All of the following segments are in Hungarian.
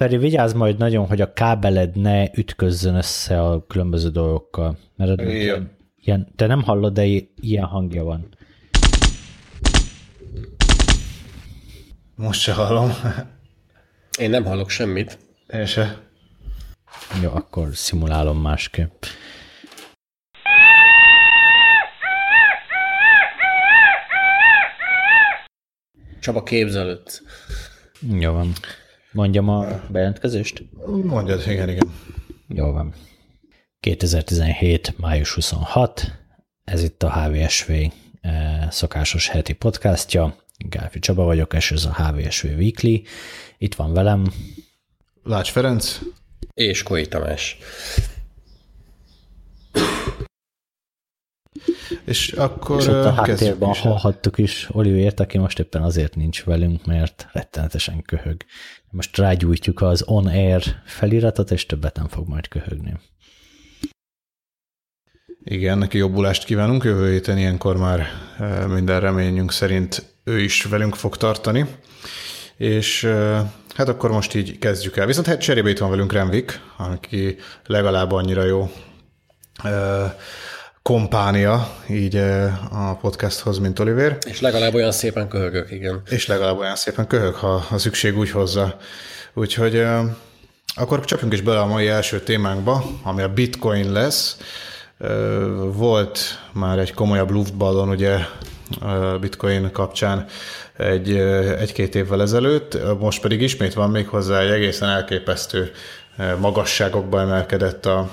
Feri, vigyázz majd nagyon, hogy a kábeled ne ütközzön össze a különböző dolgokkal. Mert Igen. ilyen, te nem hallod, de ilyen hangja van. Most se hallom. Én nem hallok semmit. Én se. Jó, akkor szimulálom másképp. Csaba képzelődsz. Jó van. Mondjam a bejelentkezést? Mondjad, igen, igen. Jó van. 2017. május 26. Ez itt a HVSV eh, szokásos heti podcastja. Gálfi Csaba vagyok, és ez a HVSV Weekly. Itt van velem. Lács Ferenc. És Koi Tamás. És akkor És ott a háttérben hallhattuk is Olivért, aki most éppen azért nincs velünk, mert rettenetesen köhög. Most rágyújtjuk az on-air feliratot, és többet nem fog majd köhögni. Igen, neki jobbulást kívánunk. Jövő héten ilyenkor már minden reményünk szerint ő is velünk fog tartani. És hát akkor most így kezdjük el. Viszont hát cserébe itt van velünk Renvik, aki legalább annyira jó kompánia így a podcasthoz, mint Oliver. És legalább olyan szépen köhögök, igen. És legalább olyan szépen köhög, ha a szükség úgy hozza. Úgyhogy akkor csapjunk is bele a mai első témánkba, ami a bitcoin lesz. Volt már egy komolyabb luftballon, ugye bitcoin kapcsán egy, egy-két évvel ezelőtt, most pedig ismét van még hozzá egy egészen elképesztő magasságokba emelkedett a,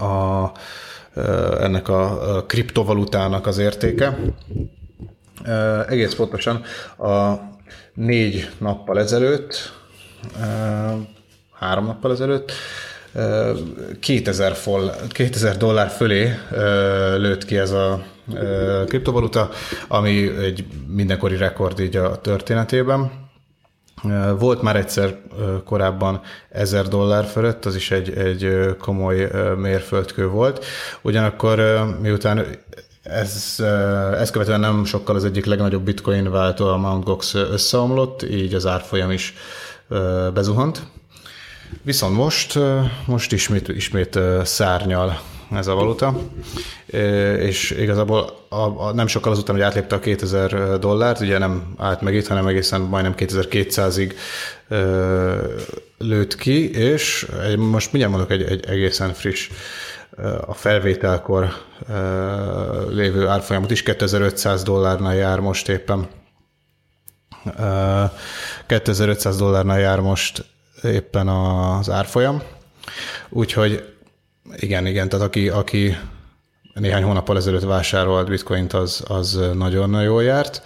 a, ennek a, kriptovalutának az értéke. Egész pontosan a négy nappal ezelőtt, három nappal ezelőtt, ö, 2000, fol, 2000 dollár fölé lőtt ki ez a kriptovaluta, ami egy mindenkori rekord így a történetében. Volt már egyszer korábban 1000 dollár fölött, az is egy, egy komoly mérföldkő volt. Ugyanakkor miután ez, ö, ezt követően nem sokkal az egyik legnagyobb bitcoin váltó, a Mt. Gox összeomlott, így az árfolyam is bezuhant. Viszont most, most ismét, ismét szárnyal ez a valuta, és igazából a, a, nem sokkal azután, hogy átlépte a 2000 dollárt, ugye nem állt meg itt, hanem egészen majdnem 2200-ig ö, lőtt ki, és egy, most mindjárt mondok egy, egy egészen friss a felvételkor lévő árfolyamot is, 2500 dollárnál jár most éppen. Ö, 2500 dollárnál jár most éppen az árfolyam, úgyhogy igen, igen, tehát aki, aki néhány hónappal ezelőtt vásárolt bitcoint, az, az nagyon jól járt.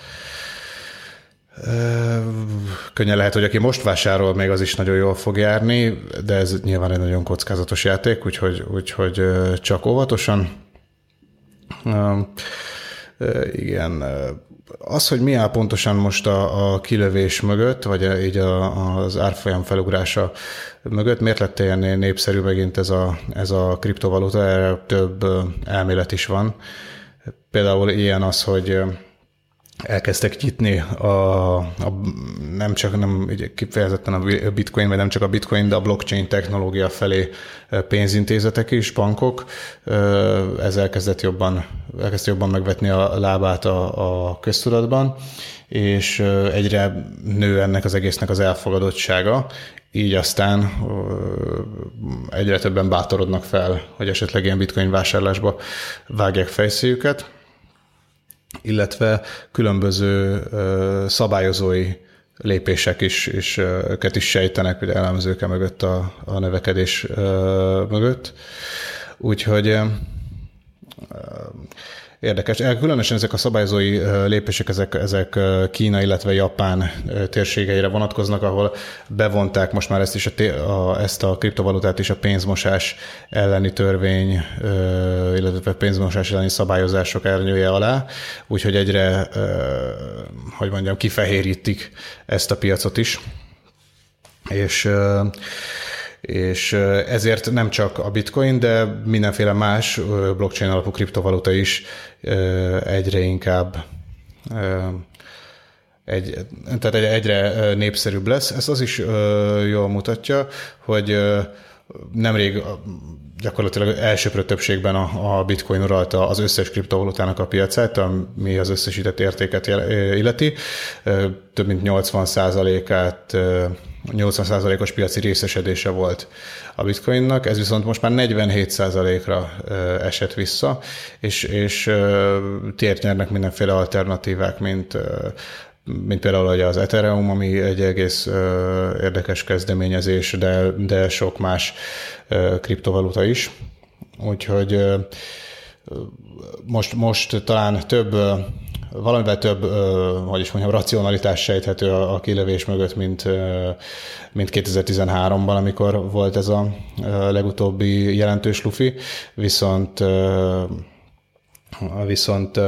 Könnyen lehet, hogy aki most vásárol, még az is nagyon jól fog járni, de ez nyilván egy nagyon kockázatos játék, úgyhogy, úgyhogy csak óvatosan. Igen, az, hogy mi áll pontosan most a, a kilövés mögött, vagy így a, az árfolyam felugrása mögött, miért lett ilyen népszerű megint ez a, ez a kriptovaluta, erre több elmélet is van. Például ilyen az, hogy elkezdtek nyitni a, a nem csak nem kifejezetten a bitcoin, vagy nem csak a bitcoin, de a blockchain technológia felé pénzintézetek is, bankok. Ez elkezdett jobban, elkezdett jobban megvetni a lábát a, a köztudatban, és egyre nő ennek az egésznek az elfogadottsága, így aztán egyre többen bátorodnak fel, hogy esetleg ilyen bitcoin vásárlásba vágják fejszéjüket illetve különböző szabályozói lépések is, ö, őket is sejtenek, hogy elemzőke mögött a, a növekedés mögött. Úgyhogy Érdekes. Különösen ezek a szabályozói lépések, ezek, ezek Kína, illetve Japán térségeire vonatkoznak, ahol bevonták most már ezt, is a, a, ezt a kriptovalutát is a pénzmosás elleni törvény, illetve pénzmosás elleni szabályozások ernyője alá, úgyhogy egyre, hogy mondjam, kifehérítik ezt a piacot is. És és ezért nem csak a bitcoin, de mindenféle más blockchain alapú kriptovaluta is egyre inkább egy, tehát egy, egyre népszerűbb lesz. Ez az is jól mutatja, hogy nemrég gyakorlatilag elsőprő többségben a, a bitcoin uralta az összes kriptovalutának a piacát, ami az összesített értéket illeti. Több mint 80%-át 80%-os piaci részesedése volt a bitcoinnak, ez viszont most már 47%-ra esett vissza, és, és tért nyernek mindenféle alternatívák, mint mint például hogy az Ethereum, ami egy egész érdekes kezdeményezés, de, de sok más kriptovaluta is. Úgyhogy most, most talán több, valamivel több, hogy is mondjam, racionalitás sejthető a kilövés mögött, mint, mint 2013-ban, amikor volt ez a legutóbbi jelentős lufi, viszont viszont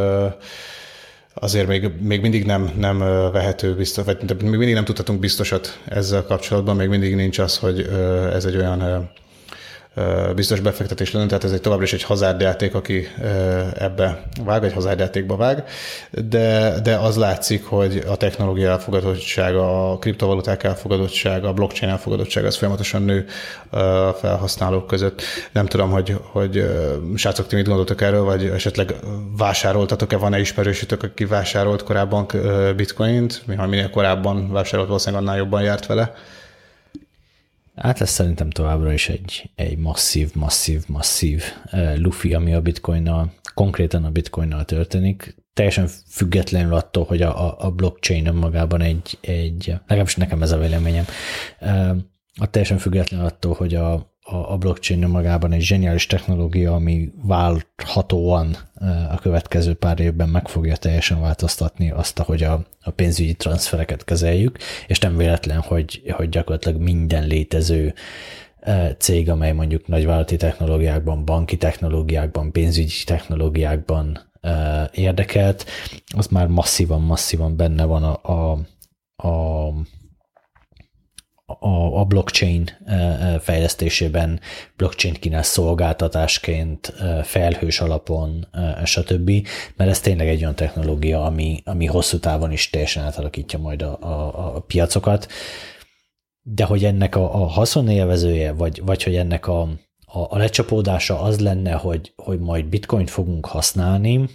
azért még, még mindig nem, nem vehető biztos, vagy még mindig nem tudhatunk biztosat ezzel kapcsolatban, még mindig nincs az, hogy ez egy olyan biztos befektetés lenne, tehát ez egy továbbra is egy hazárdjáték, aki ebbe vág, egy hazárdjátékba vág, de, de az látszik, hogy a technológia elfogadottsága, a kriptovaluták elfogadottsága, a blockchain elfogadottsága az folyamatosan nő a felhasználók között. Nem tudom, hogy, hogy srácok, ti mit gondoltok erről, vagy esetleg vásároltatok-e, van-e ismerősítök, aki vásárolt korábban bitcoint, minél korábban vásárolt, valószínűleg annál jobban járt vele? Hát ez szerintem továbbra is egy, egy masszív, masszív, masszív lufi, ami a bitcoinnal, konkrétan a bitcoinnal történik, teljesen függetlenül attól, hogy a, a blockchain önmagában egy, egy, legalábbis nekem ez a véleményem, a teljesen függetlenül attól, hogy a, a blockchain magában egy zseniális technológia, ami válthatóan a következő pár évben meg fogja teljesen változtatni azt, ahogy a, a pénzügyi transfereket kezeljük, és nem véletlen, hogy, hogy gyakorlatilag minden létező cég, amely mondjuk nagyvállalati technológiákban, banki technológiákban, pénzügyi technológiákban érdekelt, az már masszívan, masszívan benne van a, a, a a, a blockchain fejlesztésében, blockchain kínál szolgáltatásként, felhős alapon, stb., mert ez tényleg egy olyan technológia, ami, ami hosszú távon is teljesen átalakítja majd a, a, a piacokat, de hogy ennek a, a haszonélvezője, vagy, vagy hogy ennek a, a, a lecsapódása az lenne, hogy, hogy majd bitcoint fogunk használni,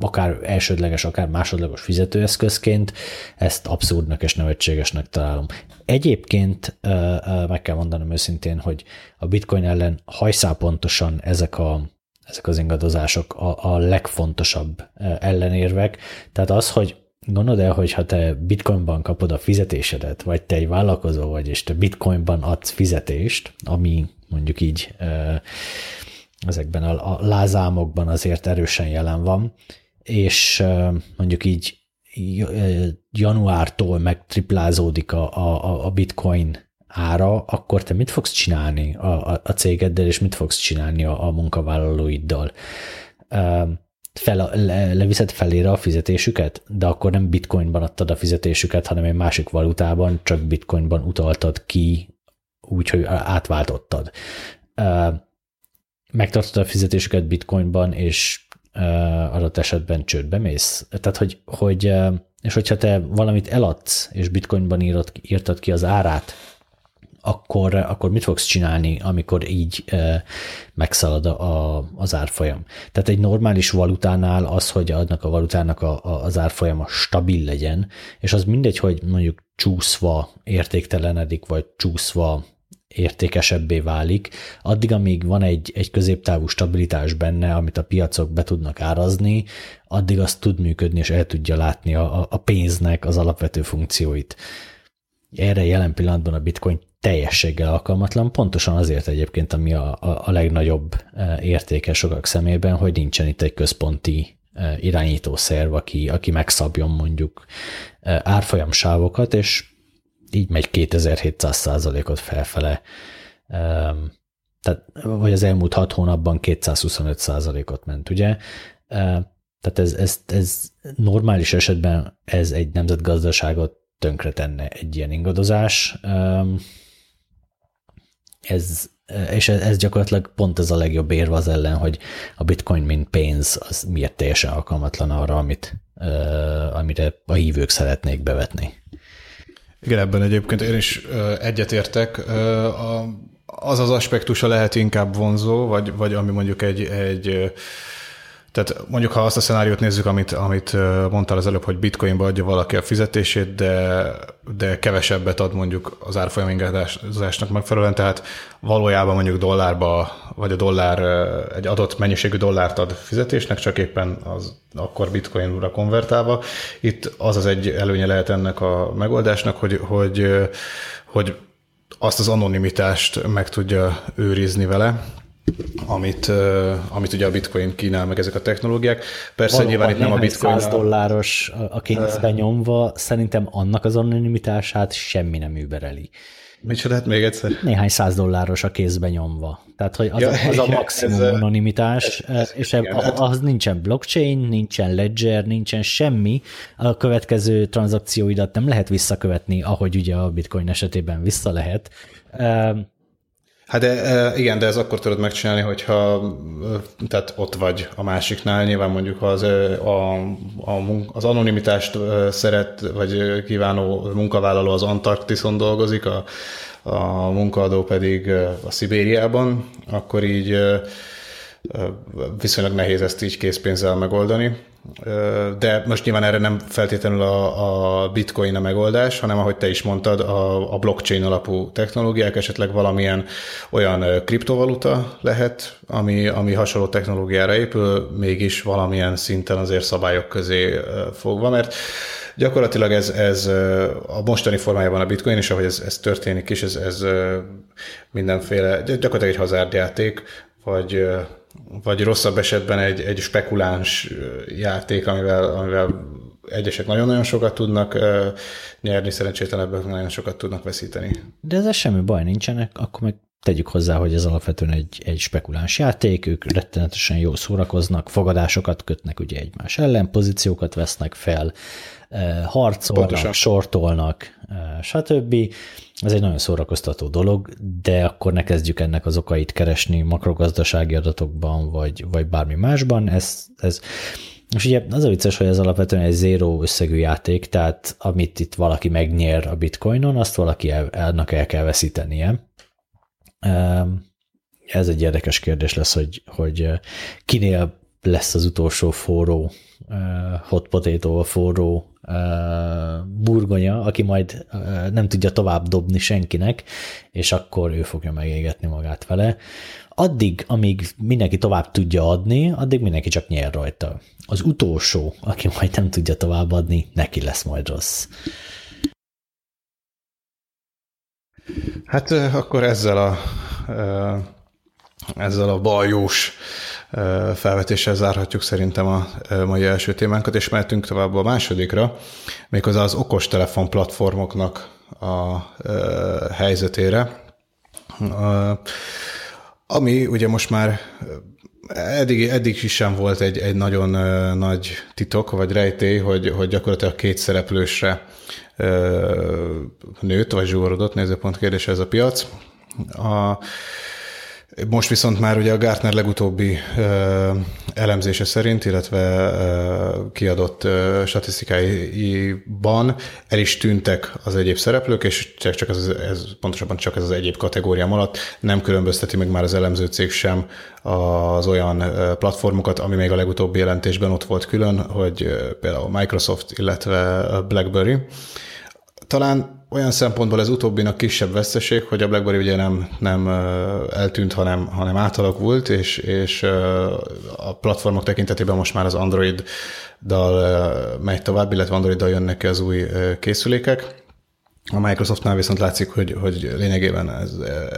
akár elsődleges, akár másodlagos fizetőeszközként, ezt abszurdnak és nevetségesnek találom. Egyébként meg kell mondanom őszintén, hogy a bitcoin ellen hajszálpontosan ezek a ezek az ingadozások a, a legfontosabb ellenérvek. Tehát az, hogy gondolod el, hogy ha te bitcoinban kapod a fizetésedet, vagy te egy vállalkozó vagy, és te bitcoinban adsz fizetést, ami mondjuk így ezekben a, a lázámokban azért erősen jelen van, és mondjuk így januártól megtriplázódik a, a, a bitcoin ára, akkor te mit fogsz csinálni a, a, a cégeddel, és mit fogsz csinálni a, a munkavállalóiddal? Fel, le, leviszed felére a fizetésüket, de akkor nem bitcoinban adtad a fizetésüket, hanem egy másik valutában, csak bitcoinban utaltad ki, úgyhogy átváltottad megtartod a fizetésüket bitcoinban, és adott esetben csődbe mész. Tehát, hogy, hogy és hogyha te valamit eladsz, és bitcoinban írod, írtad ki az árát, akkor, akkor mit fogsz csinálni, amikor így megszalad a, az árfolyam? Tehát egy normális valutánál az, hogy adnak a valutának a, a, az árfolyama stabil legyen, és az mindegy, hogy mondjuk csúszva értéktelenedik, vagy csúszva értékesebbé válik, addig, amíg van egy, egy középtávú stabilitás benne, amit a piacok be tudnak árazni, addig az tud működni, és el tudja látni a, a pénznek az alapvető funkcióit. Erre jelen pillanatban a bitcoin teljességgel alkalmatlan, pontosan azért egyébként, ami a, a, a legnagyobb e, értéke sokak szemében, hogy nincsen itt egy központi e, irányítószerv, aki, aki megszabjon mondjuk e, árfolyamsávokat, és így megy 2700 százalékot felfele. Tehát, vagy az elmúlt hat hónapban 225 százalékot ment, ugye? Tehát ez, ez, ez normális esetben ez egy nemzetgazdaságot tönkre tenne egy ilyen ingadozás. Ez, és ez gyakorlatilag pont ez a legjobb érve az ellen, hogy a bitcoin mint pénz az miért teljesen alkalmatlan arra, amit amire a hívők szeretnék bevetni. Igen, ebben egyébként én is egyetértek. Az az aspektusa lehet inkább vonzó, vagy, vagy ami mondjuk egy, egy tehát mondjuk, ha azt a szenáriót nézzük, amit, amit mondtál az előbb, hogy bitcoinba adja valaki a fizetését, de, de kevesebbet ad mondjuk az árfolyam ingadozásnak megfelelően, tehát valójában mondjuk dollárba, vagy a dollár egy adott mennyiségű dollárt ad fizetésnek, csak éppen az akkor bitcoinra konvertálva. Itt az az egy előnye lehet ennek a megoldásnak, hogy, hogy, hogy azt az anonimitást meg tudja őrizni vele, amit, amit ugye a bitcoin kínál meg ezek a technológiák. Persze Valóban nyilván itt nem a bitcoin... 100 dolláros a kézbe nyomva, szerintem annak az anonimitását semmi nem übereli. Micsoda, hát még egyszer? Néhány száz dolláros a kézbe nyomva. Tehát, hogy az, ja, az a maximum ez, anonimitás, ez, ez, és igen, hát- az nincsen blockchain, nincsen ledger, nincsen semmi. A következő tranzakcióidat nem lehet visszakövetni, ahogy ugye a bitcoin esetében vissza lehet. Hát de, igen, de ez akkor tudod megcsinálni, hogyha tehát ott vagy a másiknál, nyilván mondjuk az, a, a, az anonimitást szeret, vagy kívánó munkavállaló az Antarktiszon dolgozik, a, a munkaadó pedig a Szibériában, akkor így viszonylag nehéz ezt így készpénzzel megoldani. De most nyilván erre nem feltétlenül a, a bitcoin a megoldás, hanem ahogy te is mondtad, a, a blockchain alapú technológiák, esetleg valamilyen olyan kriptovaluta lehet, ami, ami hasonló technológiára épül, mégis valamilyen szinten azért szabályok közé fogva, mert gyakorlatilag ez, ez a mostani formájában a bitcoin, és ahogy ez, ez történik is, ez, ez mindenféle, gyakorlatilag egy hazárdjáték, vagy vagy rosszabb esetben egy, egy spekuláns játék, amivel, amivel egyesek nagyon-nagyon sokat tudnak nyerni, szerencsétlenebbek nagyon sokat tudnak veszíteni. De ez semmi baj nincsenek, akkor meg tegyük hozzá, hogy ez alapvetően egy, egy spekuláns játék, ők rettenetesen jól szórakoznak, fogadásokat kötnek ugye egymás ellen, pozíciókat vesznek fel, harcolnak, Pontosan. sortolnak, stb. Ez egy nagyon szórakoztató dolog, de akkor ne kezdjük ennek az okait keresni makrogazdasági adatokban, vagy, vagy bármi másban. Ez, ez és ugye az a vicces, hogy ez alapvetően egy zéró összegű játék, tehát amit itt valaki megnyer a bitcoinon, azt valaki el, annak el kell veszítenie. Ez egy érdekes kérdés lesz, hogy, hogy kinél lesz az utolsó forró hot potato, forró burgonya, aki majd nem tudja tovább dobni senkinek, és akkor ő fogja megégetni magát vele. Addig, amíg mindenki tovább tudja adni, addig mindenki csak nyer rajta. Az utolsó, aki majd nem tudja tovább adni, neki lesz majd rossz. Hát akkor ezzel a ezzel a baljós felvetéssel zárhatjuk szerintem a mai első témánkat, és mehetünk tovább a másodikra, méghozzá az okostelefon platformoknak a helyzetére, ami ugye most már eddig, eddig is sem volt egy, egy nagyon nagy titok, vagy rejtély, hogy, hogy gyakorlatilag két szereplősre nőtt, vagy zsúrorodott nézőpont kérdés ez a piac. A, most viszont már ugye a Gartner legutóbbi elemzése szerint, illetve kiadott statisztikáiban el is tűntek az egyéb szereplők, és csak, csak ez, ez, pontosabban csak ez az egyéb kategóriám alatt nem különbözteti meg már az elemző cég sem az olyan platformokat, ami még a legutóbbi jelentésben ott volt külön, hogy például Microsoft, illetve BlackBerry. Talán olyan szempontból ez utóbbinak kisebb veszteség, hogy a BlackBerry ugye nem, nem eltűnt, hanem, hanem átalakult, és, és a platformok tekintetében most már az Android-dal megy tovább, illetve Android-dal jönnek ki az új készülékek. A Microsoftnál viszont látszik, hogy, hogy lényegében ez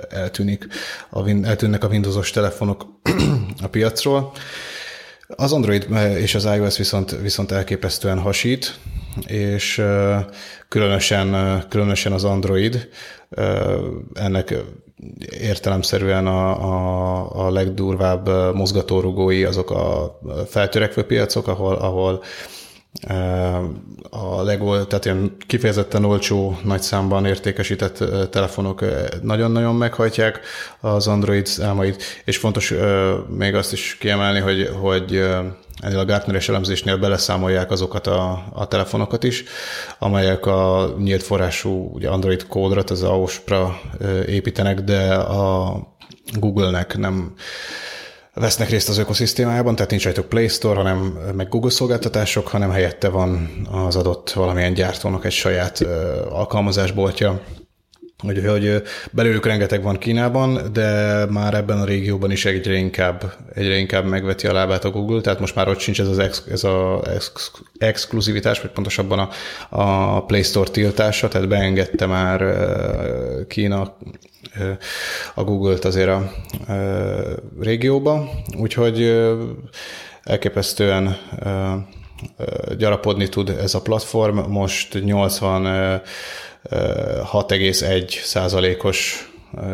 eltűnik, a, eltűnnek a Windowsos telefonok a piacról. Az Android és az iOS viszont, viszont elképesztően hasít, és különösen, különösen az Android, ennek értelemszerűen a, a, a legdurvább mozgatórugói azok a feltörekvő piacok, ahol, ahol a legol, tehát ilyen kifejezetten olcsó, nagy számban értékesített telefonok nagyon-nagyon meghajtják az Android számait, és fontos még azt is kiemelni, hogy, hogy ennél a Gartner-es elemzésnél beleszámolják azokat a, a telefonokat is, amelyek a nyílt forrású ugye Android kódrat, az AOS-ra építenek, de a Google-nek nem vesznek részt az ökoszisztémájában, tehát nincs rajtuk Play Store, hanem meg Google szolgáltatások, hanem helyette van az adott valamilyen gyártónak egy saját alkalmazásboltja, Úgyhogy belőlük rengeteg van Kínában, de már ebben a régióban is egyre inkább, egyre inkább megveti a lábát a Google, tehát most már ott sincs ez az ex, ez a ex, exkluzivitás, vagy pontosabban a, a Play Store tiltása, tehát beengedte már Kína a Google-t azért a régióba, úgyhogy elképesztően gyarapodni tud ez a platform. Most 80 6,1 százalékos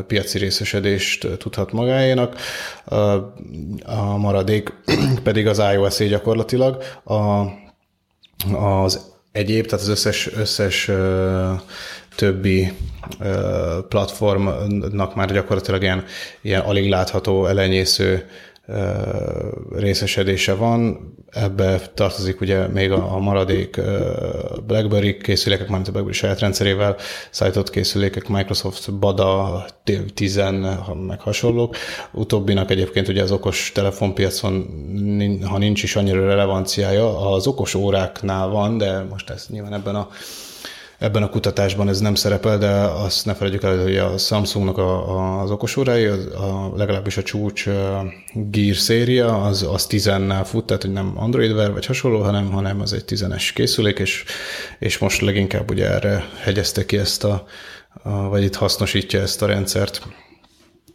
piaci részesedést tudhat magáénak, a maradék pedig az iOS-é gyakorlatilag. A, az egyéb, tehát az összes, összes többi platformnak már gyakorlatilag ilyen, ilyen alig látható, elenyésző részesedése van, ebbe tartozik ugye még a, maradék BlackBerry készülékek, mármint a BlackBerry saját rendszerével szállított készülékek, Microsoft Bada 10 meg hasonlók. Utóbbinak egyébként ugye az okos telefonpiacon, ha nincs is annyira relevanciája, az okos óráknál van, de most ez nyilván ebben a Ebben a kutatásban ez nem szerepel, de azt ne felejtjük el, hogy a Samsungnak a, a, az okosórai, az, a, legalábbis a csúcs Gear széria, az, az 10-nel fut, tehát hogy nem Android Wear vagy hasonló, hanem, hanem az egy 10-es készülék, és, és most leginkább ugye erre hegyezte ki ezt a, a vagy itt hasznosítja ezt a rendszert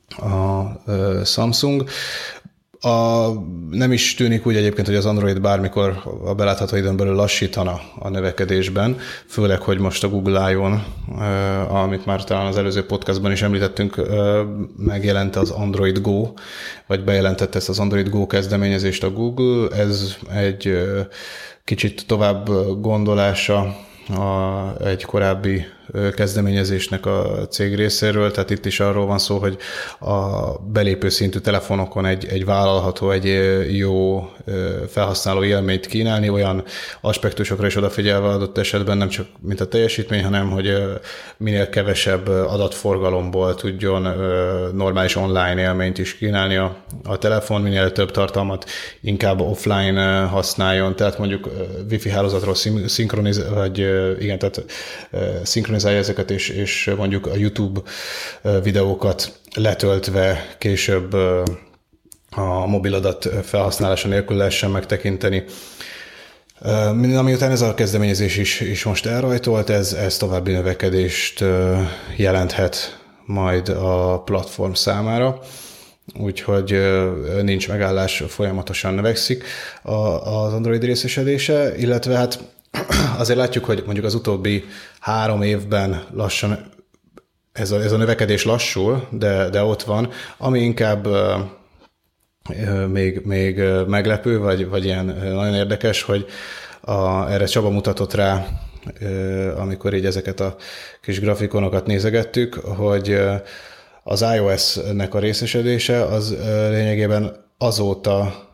a Samsung. A, nem is tűnik úgy egyébként, hogy az Android bármikor a belátható időn belül lassítana a növekedésben, főleg, hogy most a Google I.O.-n, amit már talán az előző podcastban is említettünk, megjelent az Android Go, vagy bejelentette ezt az Android Go kezdeményezést a Google. Ez egy kicsit tovább gondolása a, egy korábbi kezdeményezésnek a cég részéről, tehát itt is arról van szó, hogy a belépő szintű telefonokon egy, egy vállalható, egy jó felhasználó élményt kínálni, olyan aspektusokra is odafigyelve adott esetben nem csak mint a teljesítmény, hanem hogy minél kevesebb adatforgalomból tudjon normális online élményt is kínálni a, a telefon, minél több tartalmat inkább offline használjon, tehát mondjuk wifi hálózatról szinkronizálni, vagy igen, tehát szinkronizálni optimizálja ezeket, és, és mondjuk a YouTube videókat letöltve később a mobiladat felhasználása nélkül lehessen megtekinteni. Amiután ez a kezdeményezés is, is most elrajtolt, ez, ez további növekedést jelenthet majd a platform számára, úgyhogy nincs megállás, folyamatosan növekszik az Android részesedése, illetve hát azért látjuk, hogy mondjuk az utóbbi három évben lassan ez a, ez a növekedés lassul, de, de ott van, ami inkább még, még meglepő, vagy, vagy ilyen nagyon érdekes, hogy a, erre Csaba mutatott rá, amikor így ezeket a kis grafikonokat nézegettük, hogy az iOS-nek a részesedése az lényegében azóta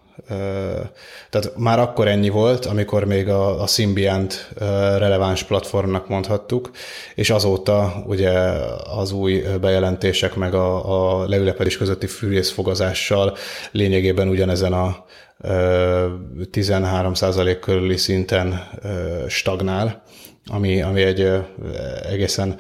tehát már akkor ennyi volt, amikor még a, a Symbiant releváns platformnak mondhattuk, és azóta ugye az új bejelentések meg a, a leülepedés közötti fűrészfogazással lényegében ugyanezen a 13% körüli szinten stagnál, ami, ami egy egészen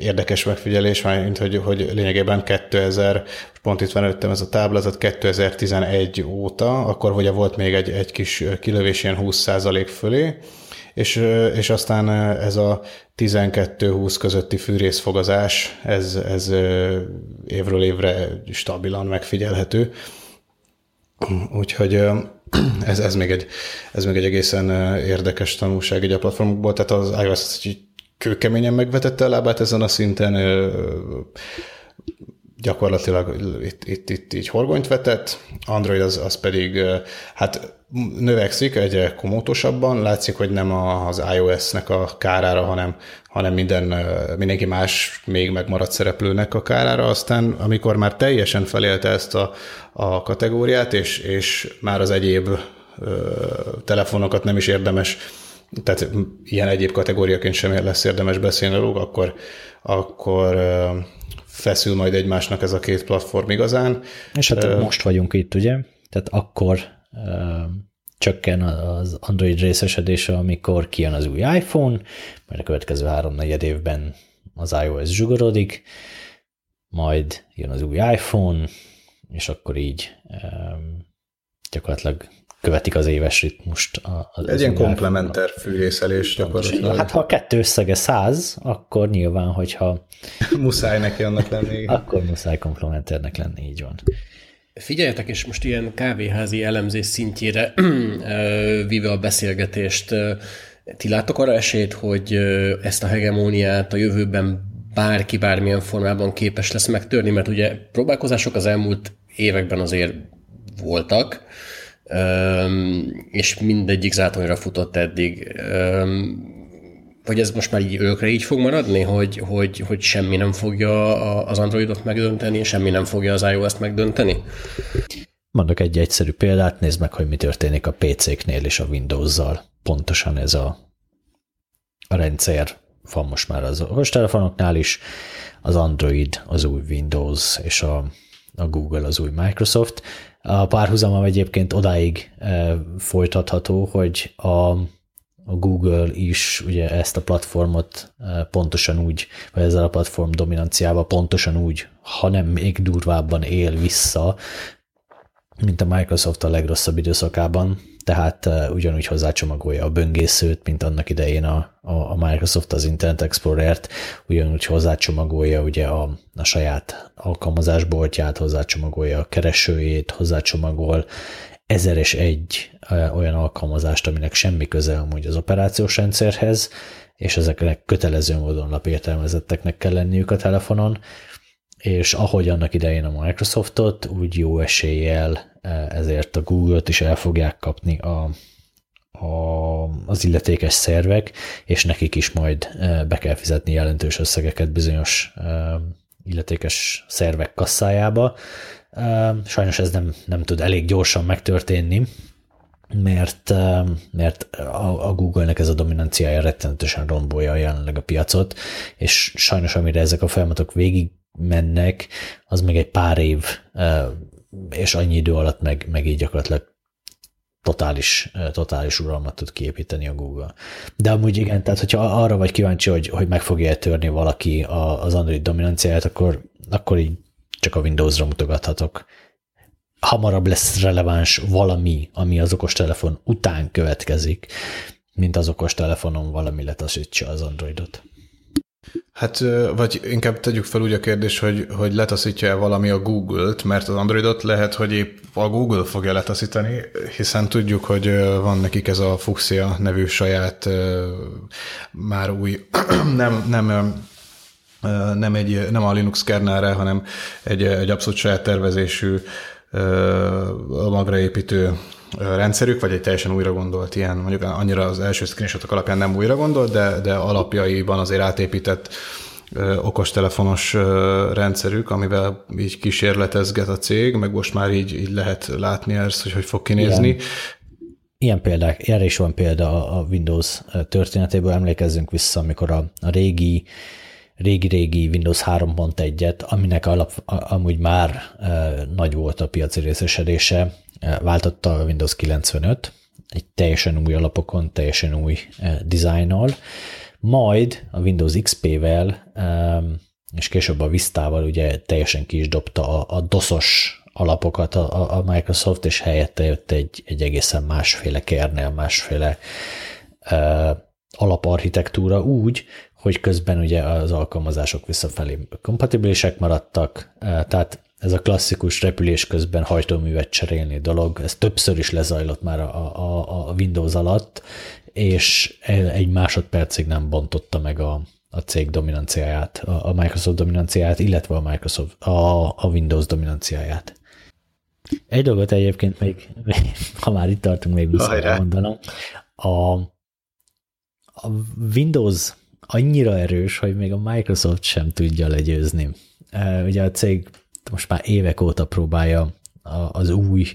érdekes megfigyelés, mint hogy, hogy lényegében 2000, pont itt van előttem ez a táblázat, 2011 óta, akkor ugye volt még egy, egy kis kilövés ilyen 20% fölé, és, és aztán ez a 12-20 közötti fűrészfogazás, ez, ez évről évre stabilan megfigyelhető. Úgyhogy ez, ez, még egy, ez még egy egészen érdekes tanulság egy a platformokból, tehát az iOS kőkeményen megvetette a lábát ezen a szinten, gyakorlatilag itt, itt, itt így horgonyt vetett, Android az, az pedig hát növekszik egyre komótosabban, látszik, hogy nem az iOS-nek a kárára, hanem, hanem minden, mindenki más még megmaradt szereplőnek a kárára, aztán amikor már teljesen felélte ezt a, a kategóriát, és, és már az egyéb telefonokat nem is érdemes, tehát ilyen egyéb kategóriaként sem lesz érdemes beszélni róla, akkor, akkor feszül majd egymásnak ez a két platform igazán. És hát uh, most vagyunk itt, ugye? Tehát akkor uh, csökken az Android részesedése, amikor kijön az új iPhone, majd a következő három negyed évben az iOS zsugorodik, majd jön az új iPhone, és akkor így um, gyakorlatilag követik az éves ritmust. Az Egy ilyen komplementer fűrészelés gyakorlatilag. Hát ha a kettő összege száz, akkor nyilván, hogyha... muszáj neki annak lenni. akkor muszáj komplementernek lenni, így van. Figyeljetek, és most ilyen kávéházi elemzés szintjére víve a beszélgetést, ti láttok arra esélyt, hogy ezt a hegemóniát a jövőben bárki bármilyen formában képes lesz megtörni, mert ugye próbálkozások az elmúlt években azért voltak, és mindegyik zátonyra futott eddig. Hogy ez most már így őkre így fog maradni, hogy, hogy, hogy semmi nem fogja az Androidot megdönteni, semmi nem fogja az iOS-t megdönteni? Mondok egy egyszerű példát, nézd meg, hogy mi történik a PC-knél és a Windows-zal. Pontosan ez a, a rendszer van most már az okostelefonoknál is, az Android, az új Windows és a, a Google, az új Microsoft. A párhuzamam egyébként odáig folytatható, hogy a, Google is ugye ezt a platformot pontosan úgy, vagy ezzel a platform dominanciával pontosan úgy, hanem még durvábban él vissza, mint a Microsoft a legrosszabb időszakában, tehát uh, ugyanúgy hozzácsomagolja a böngészőt, mint annak idején a, a, Microsoft az Internet Explorer-t, ugyanúgy hozzácsomagolja ugye a, a saját alkalmazásboltját, hozzácsomagolja a keresőjét, hozzácsomagol ezer és egy olyan alkalmazást, aminek semmi köze amúgy az operációs rendszerhez, és ezeknek kötelező módon lapértelmezetteknek kell lenniük a telefonon, és ahogy annak idején a Microsoftot, úgy jó eséllyel ezért a Google-t is el fogják kapni a, a, az illetékes szervek, és nekik is majd be kell fizetni jelentős összegeket bizonyos illetékes szervek kasszájába. Sajnos ez nem, nem tud elég gyorsan megtörténni, mert, mert a Google-nek ez a dominanciája rettenetesen rombolja jelenleg a piacot, és sajnos amire ezek a folyamatok végig mennek, az meg egy pár év, és annyi idő alatt meg, meg így gyakorlatilag totális, totális uralmat tud kiépíteni a Google. De amúgy igen, tehát hogyha arra vagy kíváncsi, hogy, hogy meg fogja törni valaki az Android dominanciáját, akkor, akkor így csak a Windows-ra mutogathatok. Hamarabb lesz releváns valami, ami az okostelefon után következik, mint az okostelefonon valami letaszítsa az Androidot. Hát, vagy inkább tegyük fel úgy a kérdés, hogy, hogy letaszítja-e valami a Google-t, mert az Androidot lehet, hogy épp a Google fogja letaszítani, hiszen tudjuk, hogy van nekik ez a Fuxia nevű saját már új, nem, nem nem, egy, nem a Linux kernelre, hanem egy, egy abszolút saját tervezésű, magra építő rendszerük, vagy egy teljesen újra gondolt ilyen, mondjuk annyira az első screenshotok alapján nem újra gondolt, de, de alapjaiban azért átépített okostelefonos rendszerük, amivel így kísérletezget a cég, meg most már így, így lehet látni ezt, hogy hogy fog kinézni. Igen. Ilyen példák, erre is van példa a Windows történetéből, emlékezzünk vissza, amikor a, a régi régi-régi Windows 3.1-et, aminek alap, amúgy már nagy volt a piaci részesedése, váltotta a Windows 95, egy teljesen új alapokon, teljesen új dizájnnal, majd a Windows XP-vel és később a Vista-val ugye teljesen ki is dobta a, a DOS-os alapokat a, a Microsoft, és helyette jött egy, egy egészen másféle kernel, másféle alaparchitektúra úgy, hogy közben ugye az alkalmazások visszafelé kompatibilisek maradtak, e, tehát ez a klasszikus repülés közben hajtóművet cserélni dolog, ez többször is lezajlott már a, a, a Windows alatt, és egy másodpercig nem bontotta meg a, a cég dominanciáját, a Microsoft dominanciáját, illetve a, Microsoft, a, a Windows dominanciáját. Egy dolgot egyébként még, ha már itt tartunk, még muszáj mondanom. A, a Windows annyira erős, hogy még a Microsoft sem tudja legyőzni. Ugye a cég most már évek óta próbálja az új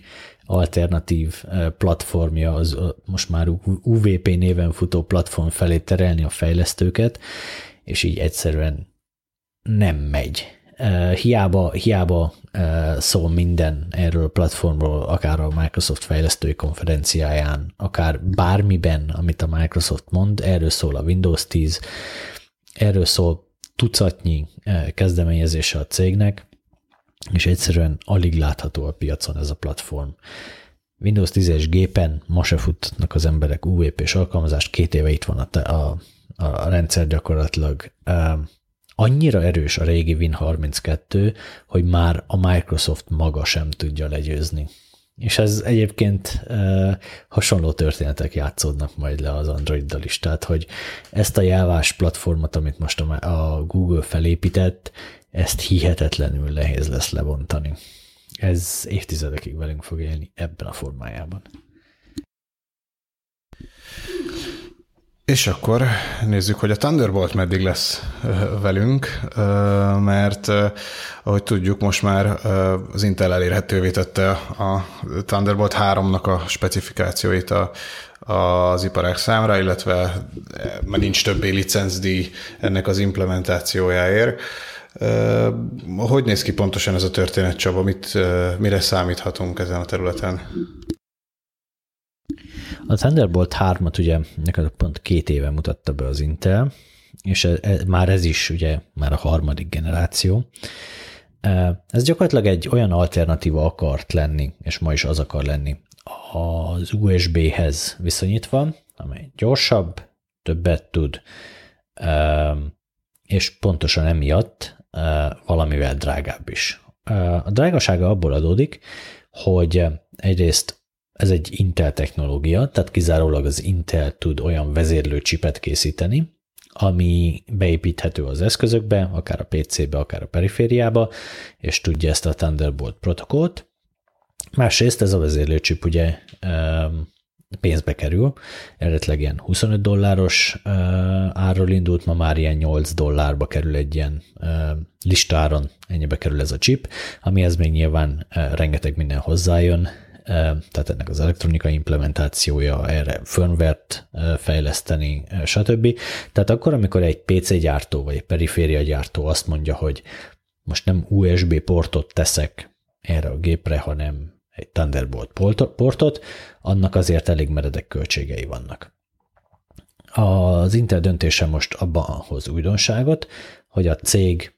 alternatív platformja, az most már UVP néven futó platform felé terelni a fejlesztőket, és így egyszerűen nem megy. Hiába, hiába szól minden erről a platformról, akár a Microsoft fejlesztői konferenciáján, akár bármiben, amit a Microsoft mond, erről szól a Windows 10, erről szól tucatnyi kezdeményezése a cégnek, és egyszerűen alig látható a piacon ez a platform. Windows 10-es gépen ma se futnak az emberek UWP-s alkalmazást, két éve itt van a, a, a rendszer gyakorlatilag. Annyira erős a régi Win32, hogy már a Microsoft maga sem tudja legyőzni. És ez egyébként e, hasonló történetek játszódnak majd le az Androiddal is, tehát hogy ezt a jelvás platformot, amit most a Google felépített, ezt hihetetlenül nehéz lesz lebontani. Ez évtizedekig velünk fog élni ebben a formájában. És akkor nézzük, hogy a Thunderbolt meddig lesz velünk, mert ahogy tudjuk, most már az Intel elérhetővé tette a Thunderbolt 3-nak a specifikációit a, az iparák számra, illetve már nincs többé licencdíj ennek az implementációjáért. Hogy néz ki pontosan ez a történet, Csaba? Mit, mire számíthatunk ezen a területen? A Thunderbolt 3-at ugye neked pont két éve mutatta be az Intel, és e, e, már ez is ugye már a harmadik generáció. Ez gyakorlatilag egy olyan alternatíva akart lenni, és ma is az akar lenni az USB-hez viszonyítva, amely gyorsabb, többet tud, és pontosan emiatt valamivel drágább is. A drágasága abból adódik, hogy egyrészt ez egy Intel technológia, tehát kizárólag az Intel tud olyan vezérlő csipet készíteni, ami beépíthető az eszközökbe, akár a PC-be, akár a perifériába, és tudja ezt a Thunderbolt protokollt. Másrészt ez a vezérlőcsip ugye pénzbe kerül, eredetileg ilyen 25 dolláros árról indult, ma már ilyen 8 dollárba kerül egy ilyen listáron, ennyibe kerül ez a chip, amihez még nyilván rengeteg minden hozzájön, tehát ennek az elektronikai implementációja, erre firmware-t fejleszteni, stb. Tehát akkor, amikor egy PC gyártó vagy egy periféria gyártó azt mondja, hogy most nem USB portot teszek erre a gépre, hanem egy Thunderbolt portot, annak azért elég meredek költségei vannak. Az Intel döntése most abban hoz újdonságot, hogy a cég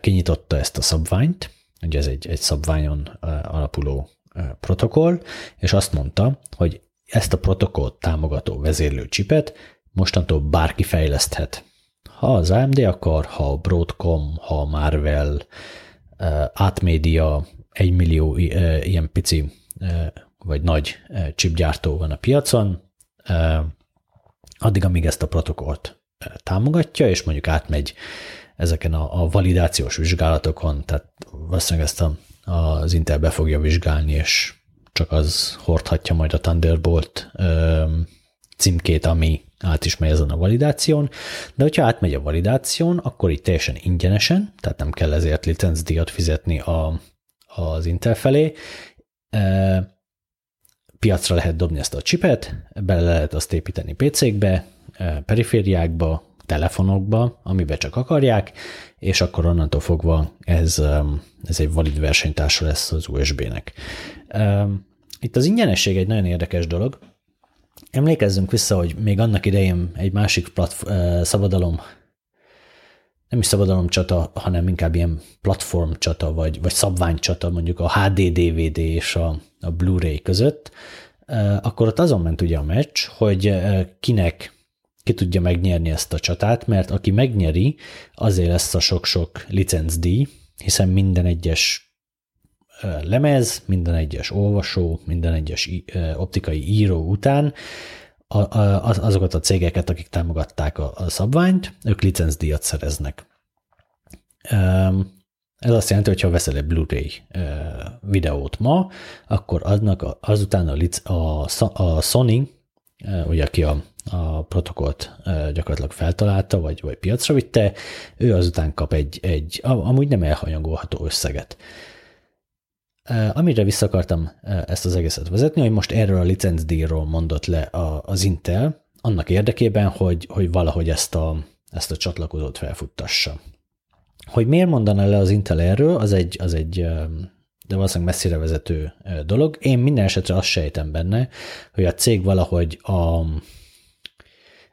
kinyitotta ezt a szabványt, ugye ez egy, egy szabványon alapuló protokoll, és azt mondta, hogy ezt a protokollt támogató vezérlő csipet mostantól bárki fejleszthet. Ha az AMD akar, ha a Broadcom, ha a Marvel, Atmedia, egy millió ilyen pici vagy nagy chipgyártó van a piacon, addig, amíg ezt a protokollt támogatja, és mondjuk átmegy ezeken a, a validációs vizsgálatokon, tehát valószínűleg ezt a, az Intel be fogja vizsgálni, és csak az hordhatja majd a Thunderbolt címkét, ami át is megy ezen a validáción, de hogyha átmegy a validáción, akkor itt teljesen ingyenesen, tehát nem kell ezért licencdíjat fizetni a, az Intel felé, piacra lehet dobni ezt a csipet, bele lehet azt építeni PC-kbe, perifériákba, telefonokba, amiben csak akarják, és akkor onnantól fogva ez, ez egy valid versenytársa lesz az USB-nek. Itt az ingyenesség egy nagyon érdekes dolog. Emlékezzünk vissza, hogy még annak idején egy másik platform, szabadalom nem is szabadalomcsata, hanem inkább ilyen platformcsata, vagy, vagy szabványcsata, mondjuk a HD DVD és a, a Blu-ray között, akkor ott azon ment ugye a meccs, hogy kinek ki tudja megnyerni ezt a csatát, mert aki megnyeri, azért lesz a sok-sok licencdíj, hiszen minden egyes lemez, minden egyes olvasó, minden egyes optikai író után azokat a cégeket, akik támogatták a, a szabványt, ők licencdíjat szereznek. Ez azt jelenti, hogy ha veszel egy Blu-ray videót ma, akkor adnak azután a, a, a Sony, ugye aki a, a protokollt gyakorlatilag feltalálta, vagy, vagy piacra vitte, ő azután kap egy, egy amúgy nem elhanyagolható összeget. Amire vissza akartam ezt az egészet vezetni, hogy most erről a licencdíjról mondott le az Intel, annak érdekében, hogy, hogy valahogy ezt a, ezt a csatlakozót felfuttassa. Hogy miért mondaná le az Intel erről, az egy, az egy de valószínűleg messzire vezető dolog. Én minden esetre azt sejtem benne, hogy a cég valahogy a,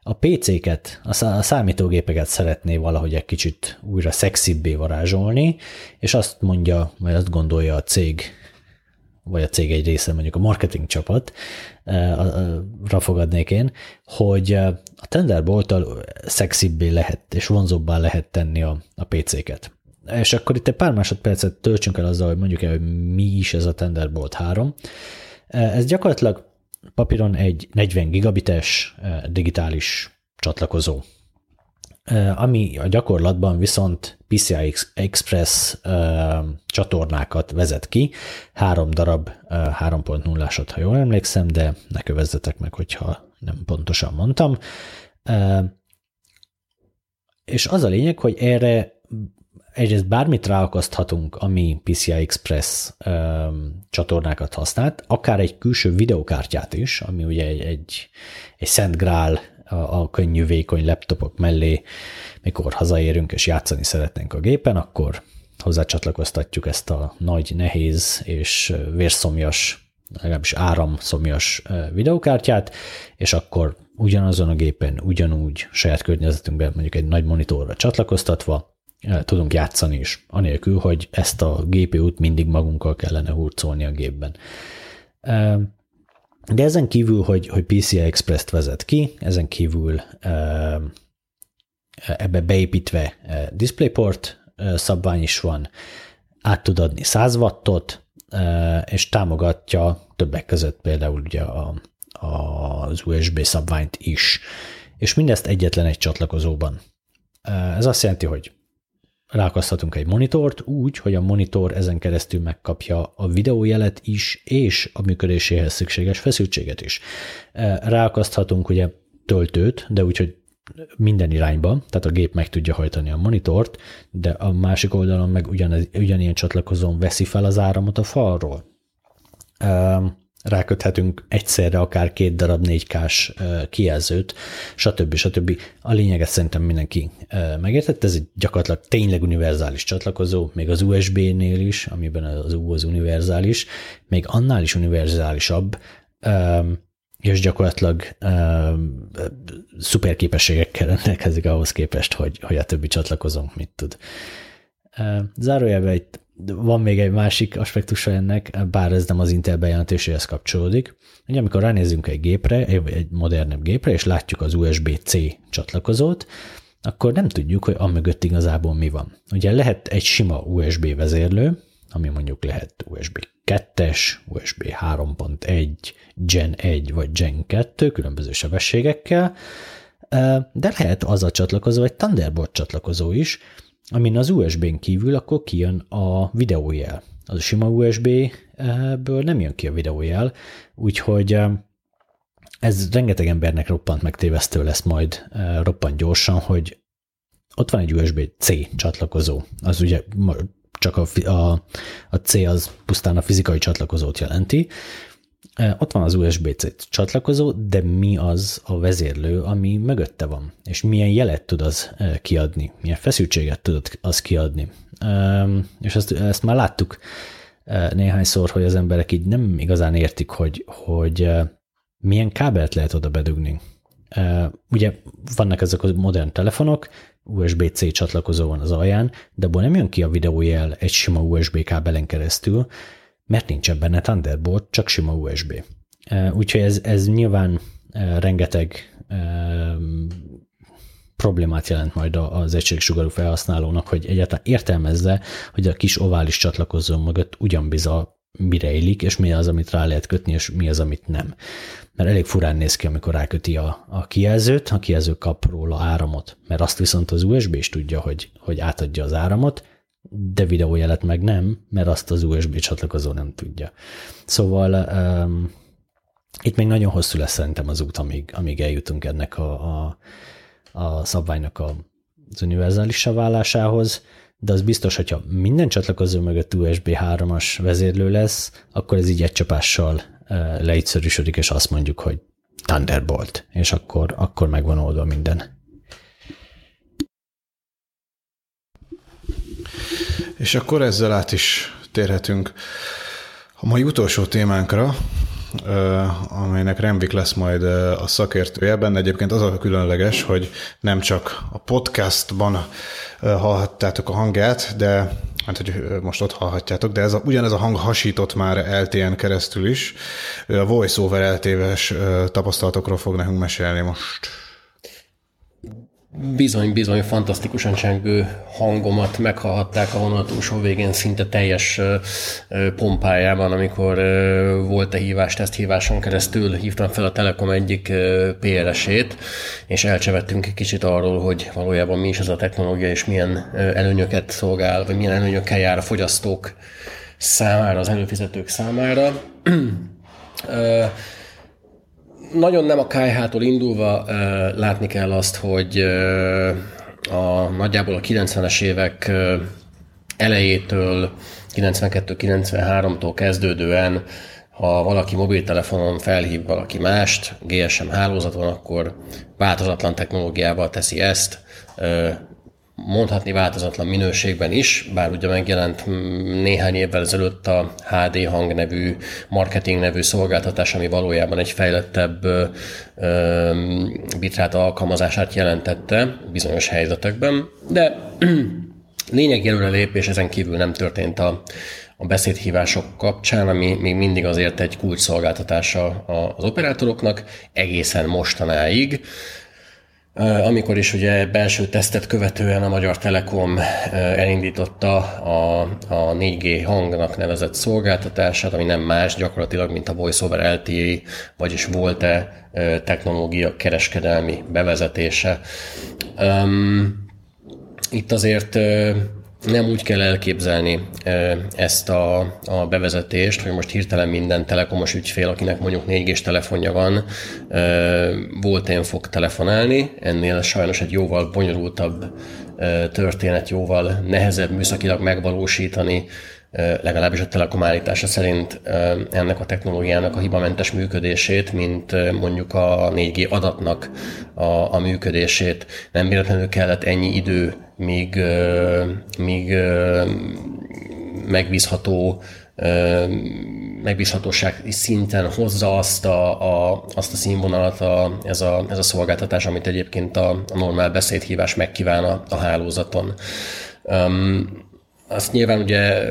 a PC-ket, a számítógépeket szeretné valahogy egy kicsit újra szexibbé varázsolni, és azt mondja, vagy azt gondolja a cég, vagy a cég egy része, mondjuk a marketing csapat, rafogadnék én, hogy a Thunderbolt-tal szexibbé lehet és vonzóbbá lehet tenni a, a PC-ket. És akkor itt egy pár másodpercet töltsünk el azzal, hogy mondjuk el, hogy mi is ez a Thunderbolt 3. Ez gyakorlatilag papíron egy 40 gigabites digitális csatlakozó, ami a gyakorlatban viszont PCI Express csatornákat vezet ki, három darab 3.0-asat, ha jól emlékszem, de ne kövezzetek meg, hogyha nem pontosan mondtam. És az a lényeg, hogy erre egyrészt bármit ráakaszthatunk, ami PCI Express um, csatornákat használt, akár egy külső videokártyát is, ami ugye egy, egy, egy szent grál a, a könnyű, vékony laptopok mellé, mikor hazaérünk és játszani szeretnénk a gépen, akkor hozzácsatlakoztatjuk ezt a nagy, nehéz és vérszomjas, legalábbis áramszomjas videokártyát, és akkor ugyanazon a gépen, ugyanúgy saját környezetünkben mondjuk egy nagy monitorra csatlakoztatva tudunk játszani is, anélkül, hogy ezt a GPU-t mindig magunkkal kellene hurcolni a gépben. De ezen kívül, hogy, hogy PCI Express-t vezet ki, ezen kívül ebbe beépítve DisplayPort szabvány is van, át tud adni 100 wattot, és támogatja többek között például ugye a, az USB szabványt is. És mindezt egyetlen egy csatlakozóban. Ez azt jelenti, hogy rákaszthatunk egy monitort úgy, hogy a monitor ezen keresztül megkapja a videójelet is, és a működéséhez szükséges feszültséget is. Rákaszthatunk ugye töltőt, de úgy, hogy minden irányba, tehát a gép meg tudja hajtani a monitort, de a másik oldalon meg ugyanilyen csatlakozón veszi fel az áramot a falról ráköthetünk egyszerre akár két darab 4K-s kijelzőt, stb. stb. A lényeget szerintem mindenki megértett, ez egy gyakorlatilag tényleg univerzális csatlakozó, még az USB-nél is, amiben az U az univerzális, még annál is univerzálisabb, és gyakorlatilag szuper képességekkel rendelkezik ahhoz képest, hogy, hogy a többi csatlakozónk mit tud. Zárójelben itt van még egy másik aspektusa ennek, bár ez nem az Intel bejelentéséhez kapcsolódik. Ugye amikor ránézzünk egy gépre, egy modernebb gépre, és látjuk az USB-C csatlakozót, akkor nem tudjuk, hogy amögött igazából mi van. Ugye lehet egy sima USB vezérlő, ami mondjuk lehet USB 2-es, USB 3.1, Gen 1 vagy Gen 2 különböző sebességekkel, de lehet az a csatlakozó, egy Thunderbolt csatlakozó is, amin az USB-n kívül akkor kijön a videójel. Az a sima USB-ből nem jön ki a videójel, úgyhogy eh, ez rengeteg embernek roppant megtévesztő lesz majd eh, roppant gyorsan, hogy ott van egy USB-C csatlakozó, az ugye csak a, a, a C az pusztán a fizikai csatlakozót jelenti, ott van az USB-C csatlakozó, de mi az a vezérlő, ami mögötte van, és milyen jelet tud az kiadni, milyen feszültséget tud az kiadni. És ezt, ezt már láttuk néhányszor, hogy az emberek így nem igazán értik, hogy, hogy milyen kábelt lehet oda bedugni. Ugye vannak ezek a modern telefonok, USB-C csatlakozó van az alján, de abból nem jön ki a videójel egy sima USB kábelen keresztül, mert nincsen benne Thunderbolt, csak sima USB. Úgyhogy ez, ez nyilván rengeteg problémát jelent majd az egységsugarú felhasználónak, hogy egyáltalán értelmezze, hogy a kis ovális csatlakozó mögött ugyanbiz a mire illik, és mi az, amit rá lehet kötni, és mi az, amit nem. Mert elég furán néz ki, amikor ráköti a, a kijelzőt, a kijelző kap róla áramot, mert azt viszont az USB is tudja, hogy, hogy átadja az áramot, de videójelet meg nem, mert azt az USB csatlakozó nem tudja. Szóval um, itt még nagyon hosszú lesz szerintem az út, amíg, amíg eljutunk ennek a, a, a szabványnak a, az univerzális válásához, de az biztos, hogyha minden csatlakozó mögött USB 3-as vezérlő lesz, akkor ez így egy csapással leegyszerűsödik, és azt mondjuk, hogy Thunderbolt, és akkor, akkor megvan oldva minden. És akkor ezzel át is térhetünk a mai utolsó témánkra, amelynek Remvik lesz majd a szakértője. Benne egyébként az a különleges, hogy nem csak a podcastban hallhattátok a hangját, de hát hogy most ott hallhatjátok, de ez a, ugyanez a hang hasított már LTN keresztül is. A voice-over LTV-s tapasztalatokról fog nekünk mesélni most. Bizony, bizony, fantasztikusan csengő hangomat meghallhatták a vonal túlsó végén szinte teljes pompájában, amikor volt a hívás, híváson keresztül hívtam fel a Telekom egyik PRS-ét, és elcsevettünk egy kicsit arról, hogy valójában mi is ez a technológia, és milyen előnyöket szolgál, vagy milyen előnyökkel jár a fogyasztók számára, az előfizetők számára nagyon nem a KH-tól indulva látni kell azt, hogy a nagyjából a 90-es évek elejétől, 92-93-tól kezdődően, ha valaki mobiltelefonon felhív valaki mást, GSM hálózaton, akkor változatlan technológiával teszi ezt, mondhatni változatlan minőségben is, bár ugye megjelent néhány évvel ezelőtt a HD hang nevű, marketing nevű szolgáltatás, ami valójában egy fejlettebb bitrát alkalmazását jelentette bizonyos helyzetekben, de lényegi lépés ezen kívül nem történt a, a beszédhívások kapcsán, ami még mindig azért egy kulcs szolgáltatása az operátoroknak, egészen mostanáig. Amikor is ugye belső tesztet követően a Magyar Telekom elindította a, a 4G hangnak nevezett szolgáltatását, ami nem más gyakorlatilag, mint a Voice over LTE, vagyis volt-e technológia kereskedelmi bevezetése. Itt azért nem úgy kell elképzelni ezt a, a bevezetést, hogy most hirtelen minden telekomos ügyfél, akinek mondjuk 4 g telefonja van, volt én fog telefonálni. Ennél sajnos egy jóval bonyolultabb történet, jóval nehezebb műszakilag megvalósítani, legalábbis a Telekom állítása szerint ennek a technológiának a hibamentes működését, mint mondjuk a 4G adatnak a, a működését. Nem véletlenül kellett ennyi idő, míg, míg megbízható megbízhatóság szinten hozza azt a, a, azt a színvonalat a, ez, a, ez a szolgáltatás, amit egyébként a, a normál beszédhívás megkíván a, a hálózaton. Um, azt nyilván ugye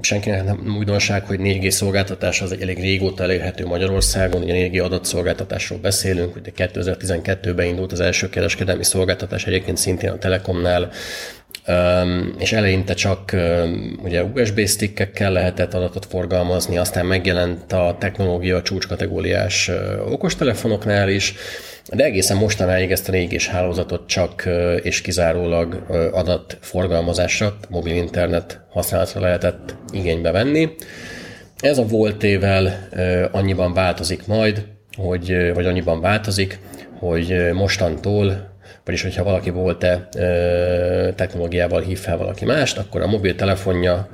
senkinek nem újdonság, hogy 4G szolgáltatás az egy elég régóta elérhető Magyarországon, ugye 4G adatszolgáltatásról beszélünk, ugye 2012-ben indult az első kereskedelmi szolgáltatás egyébként szintén a Telekomnál, és eleinte csak ugye USB stickekkel lehetett adatot forgalmazni, aztán megjelent a technológia csúcskategóriás okostelefonoknál is, de egészen mostanáig ezt a régés hálózatot csak és kizárólag adatforgalmazásra, mobil internet használatra lehetett igénybe venni. Ez a voltével annyiban változik majd, hogy, vagy annyiban változik, hogy mostantól vagyis hogyha valaki volt-e technológiával hív fel valaki mást, akkor a mobiltelefonja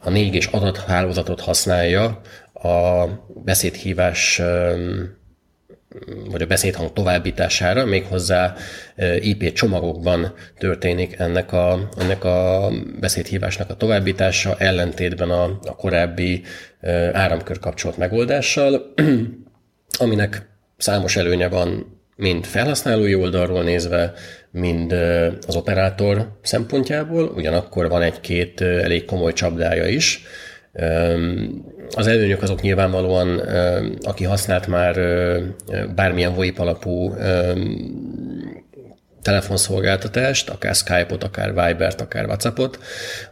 a 4 és adathálózatot használja a beszédhívás vagy a beszédhang továbbítására, méghozzá IP csomagokban történik ennek a, ennek a beszédhívásnak a továbbítása, ellentétben a, a korábbi áramkör kapcsolt megoldással, aminek számos előnye van mind felhasználói oldalról nézve, mind az operátor szempontjából, ugyanakkor van egy-két elég komoly csapdája is. Az előnyök azok nyilvánvalóan, aki használt már bármilyen VoIP alapú telefonszolgáltatást, akár Skype-ot, akár Viber-t, akár WhatsApp-ot,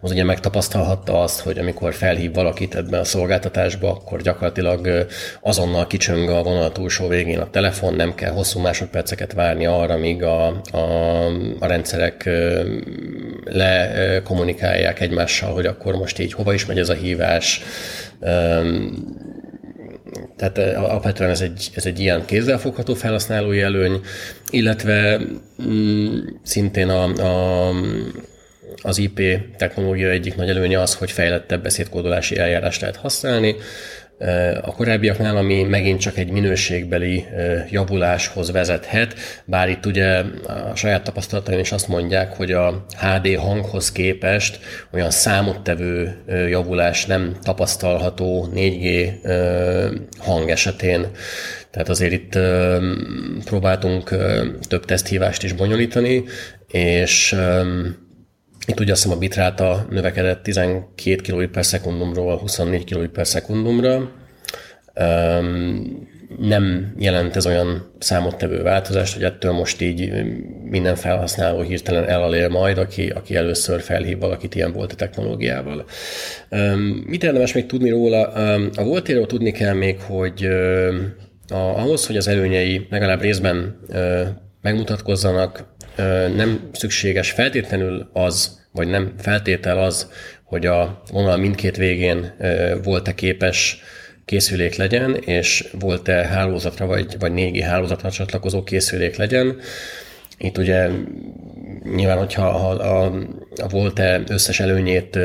az ugye megtapasztalhatta azt, hogy amikor felhív valakit ebben a szolgáltatásba, akkor gyakorlatilag azonnal kicsöng a vonal túlsó végén a telefon, nem kell hosszú másodperceket várni arra, míg a, a, a rendszerek lekommunikálják egymással, hogy akkor most így hova is megy ez a hívás, tehát alapvetően ez egy, ez egy ilyen kézzelfogható felhasználói előny, illetve mm, szintén a, a, az IP technológia egyik nagy előnye az, hogy fejlettebb beszédkódolási eljárást lehet használni, a korábbiaknál, ami megint csak egy minőségbeli javuláshoz vezethet, bár itt ugye a saját tapasztalataim is azt mondják, hogy a HD hanghoz képest olyan számottevő javulás nem tapasztalható 4G hang esetén. Tehát azért itt próbáltunk több teszthívást is bonyolítani, és itt ugye azt hiszem a bitráta növekedett 12 kilobit per szekundumról 24 kilobit per szekundumra. Nem jelent ez olyan számottevő változást, hogy ettől most így minden felhasználó hirtelen elalél majd, aki, aki először felhív valakit ilyen volt a technológiával. Mit érdemes még tudni róla? A voltéről tudni kell még, hogy ahhoz, hogy az előnyei legalább részben megmutatkozzanak, nem szükséges feltétlenül az, vagy nem feltétel az, hogy a vonal mindkét végén volt-e képes készülék legyen, és volt-e hálózatra vagy, vagy 4G hálózatra csatlakozó készülék legyen. Itt ugye nyilván, hogyha a, a volt-e összes előnyét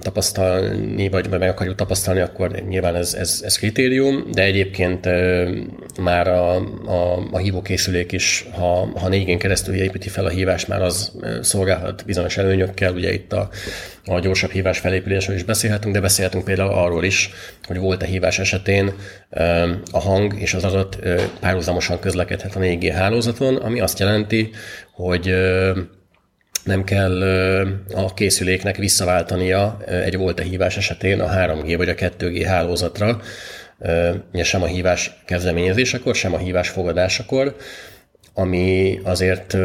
tapasztalni, vagy, meg akarjuk tapasztalni, akkor nyilván ez, ez, ez kritérium, de egyébként már a, a, a hívókészülék is, ha, ha négyen keresztül építi fel a hívást, már az szolgálhat bizonyos előnyökkel, ugye itt a, a gyorsabb hívás felépülésről is beszélhetünk, de beszélhetünk például arról is, hogy volt-e hívás esetén a hang és az adat párhuzamosan közlekedhet a 4G hálózaton, ami azt jelenti, hogy nem kell a készüléknek visszaváltania egy volt-e hívás esetén a 3G vagy a 2G hálózatra, sem a hívás kezdeményezésekor, sem a hívás fogadásakor, ami azért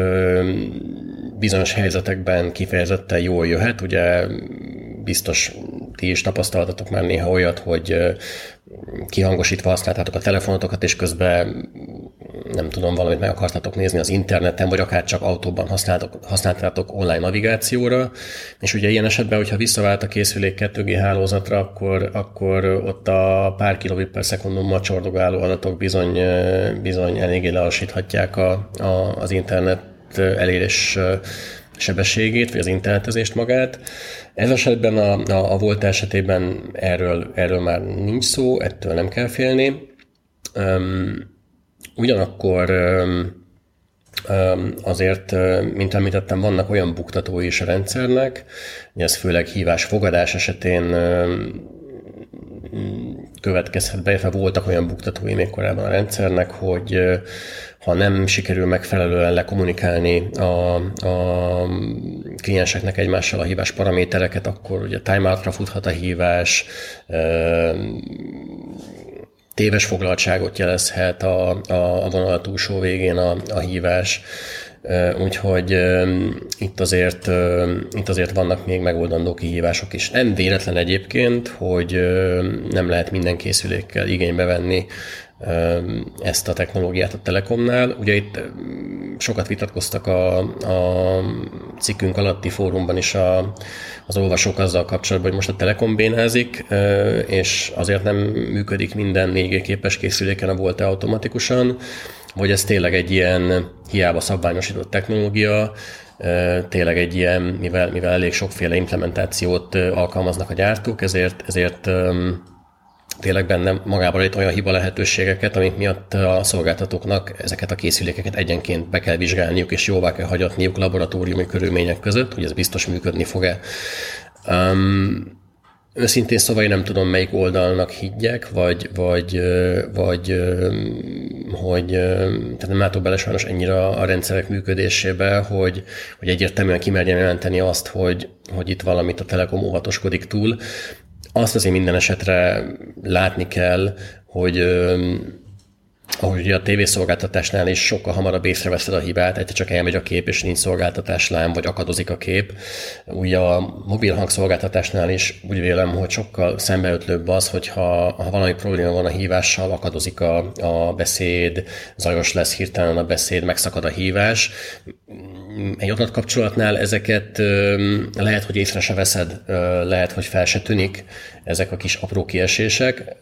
bizonyos helyzetekben kifejezetten jól jöhet. Ugye biztos ti is tapasztaltatok már néha olyat, hogy kihangosítva használtátok a telefonotokat, és közben nem tudom, valamit meg akartatok nézni az interneten, vagy akár csak autóban használtatok, használtátok online navigációra, és ugye ilyen esetben, hogyha visszavált a készülék 2G hálózatra, akkor, akkor ott a pár kilobit per szekundummal csordogáló adatok bizony, bizony eléggé lelassíthatják a, a, az internet elérés sebességét, vagy az internetezést magát. Ez esetben a, a, a Volt esetében erről, erről már nincs szó, ettől nem kell félni. Ugyanakkor azért, mint említettem, vannak olyan buktatói is a rendszernek, ez főleg hívás-fogadás esetén következhet be, illetve voltak olyan buktatói még korábban a rendszernek, hogy ha nem sikerül megfelelően lekommunikálni a, a klienseknek egymással a hívás paramétereket, akkor ugye timeoutra futhat a hívás, téves foglaltságot jelezhet a, a, a vonal túlsó végén a, a hívás, Úgyhogy itt azért, itt azért vannak még megoldandó kihívások is. Nem véletlen egyébként, hogy nem lehet minden készülékkel igénybe venni ezt a technológiát a Telekomnál. Ugye itt sokat vitatkoztak a, a cikkünk alatti fórumban is a, az olvasók azzal kapcsolatban, hogy most a Telekom bénázik, és azért nem működik minden 4G képes készüléken a volt automatikusan, vagy ez tényleg egy ilyen hiába szabványosított technológia, tényleg egy ilyen, mivel, mivel elég sokféle implementációt alkalmaznak a gyártók, ezért, ezért tényleg benne magában itt olyan hiba lehetőségeket, amik miatt a szolgáltatóknak ezeket a készülékeket egyenként be kell vizsgálniuk, és jóvá kell hagyatniuk laboratóriumi körülmények között, hogy ez biztos működni fog-e. Um, Őszintén szóval én nem tudom, melyik oldalnak higgyek, vagy, vagy, vagy hogy tehát nem látok bele sajnos ennyire a rendszerek működésébe, hogy, hogy egyértelműen kimerjen jelenteni azt, hogy, hogy itt valamit a Telekom óvatoskodik túl. Azt azért minden esetre látni kell, hogy ahogy a tévészolgáltatásnál is sokkal hamarabb észreveszed a hibát, egyszer csak elmegy a kép, és nincs szolgáltatáslám, vagy akadozik a kép. Ugye a mobil hangszolgáltatásnál is úgy vélem, hogy sokkal szembeötlőbb az, hogyha ha valami probléma van a hívással, akadozik a, a beszéd, zajos lesz hirtelen a beszéd, megszakad a hívás. Egy adatkapcsolatnál ezeket lehet, hogy észre se veszed, lehet, hogy fel se tűnik, ezek a kis apró kiesések.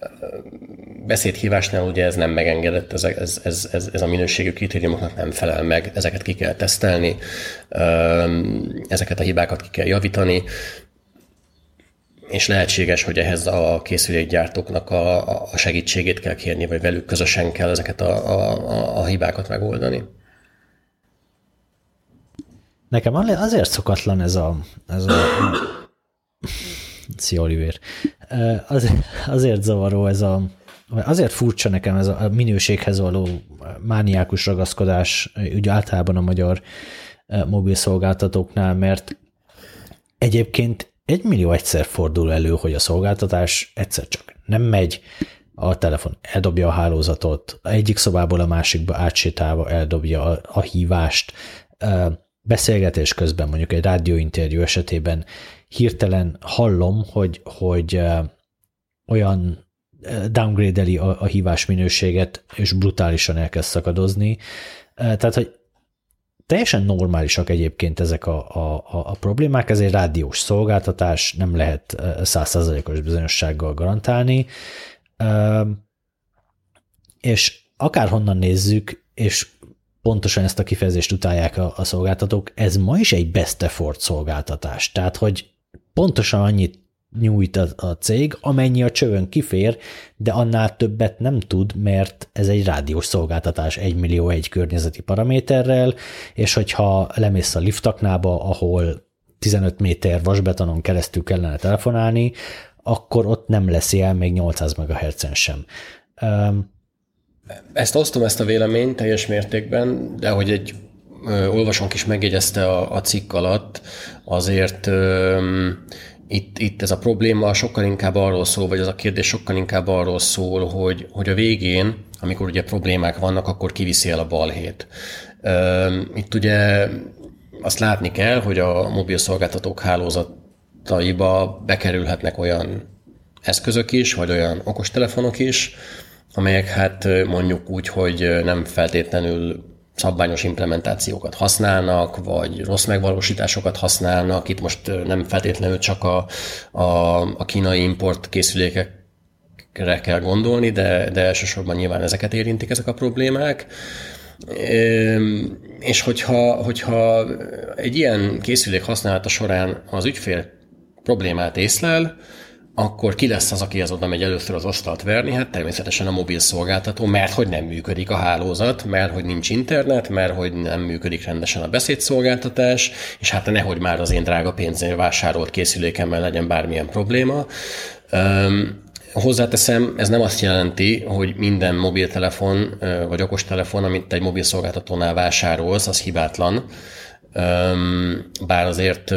Beszédhívásnál ugye ez nem megengedett, ez, ez, ez, ez, ez a minőségű kritériumoknak nem felel meg, ezeket ki kell tesztelni, ezeket a hibákat ki kell javítani, és lehetséges, hogy ehhez a készülékgyártóknak a, a segítségét kell kérni, vagy velük közösen kell ezeket a, a, a hibákat megoldani. Nekem azért szokatlan ez a, ez a Szia, Oliver. Azért, azért zavaró ez a, azért furcsa nekem ez a minőséghez való mániákus ragaszkodás, ugye általában a magyar mobil szolgáltatóknál, mert egyébként egy millió egyszer fordul elő, hogy a szolgáltatás egyszer csak nem megy, a telefon eldobja a hálózatot, egyik szobából a másikba átsétálva eldobja a, a hívást, beszélgetés közben mondjuk egy rádióinterjú esetében hirtelen hallom, hogy, hogy olyan downgrade-eli a, a hívás minőséget, és brutálisan elkezd szakadozni. Tehát, hogy teljesen normálisak egyébként ezek a, a, a problémák, ez egy rádiós szolgáltatás, nem lehet százszázalékos bizonyossággal garantálni, és akárhonnan nézzük, és pontosan ezt a kifejezést utálják a, a szolgáltatók, ez ma is egy best effort szolgáltatás. Tehát, hogy pontosan annyit nyújt a, a cég, amennyi a csövön kifér, de annál többet nem tud, mert ez egy rádiós szolgáltatás 1 millió egy környezeti paraméterrel, és hogyha lemész a liftaknába, ahol 15 méter vasbetonon keresztül kellene telefonálni, akkor ott nem lesz jel még 800 MHz-en sem. Ezt osztom, ezt a véleményt teljes mértékben, de hogy egy ö, olvasónk is megjegyezte a, a cikk alatt, azért ö, itt, itt ez a probléma sokkal inkább arról szól, vagy ez a kérdés sokkal inkább arról szól, hogy, hogy a végén, amikor ugye problémák vannak, akkor kiviszi el a balhét. Itt ugye azt látni kell, hogy a mobil szolgáltatók hálózataiba bekerülhetnek olyan eszközök is, vagy olyan okostelefonok is, amelyek hát mondjuk úgy, hogy nem feltétlenül szabványos implementációkat használnak, vagy rossz megvalósításokat használnak. Itt most nem feltétlenül csak a, a, a kínai import készülékekre kell gondolni, de, de elsősorban nyilván ezeket érintik ezek a problémák. És hogyha, hogyha egy ilyen készülék használata során az ügyfél problémát észlel, akkor ki lesz az, aki az oda megy először az asztalt verni? Hát természetesen a mobil szolgáltató, mert hogy nem működik a hálózat, mert hogy nincs internet, mert hogy nem működik rendesen a beszédszolgáltatás, és hát nehogy már az én drága pénzén vásárolt készülékemmel legyen bármilyen probléma. Um, Hozzáteszem, ez nem azt jelenti, hogy minden mobiltelefon vagy okostelefon, amit egy mobil szolgáltatónál vásárolsz, az hibátlan. Bár azért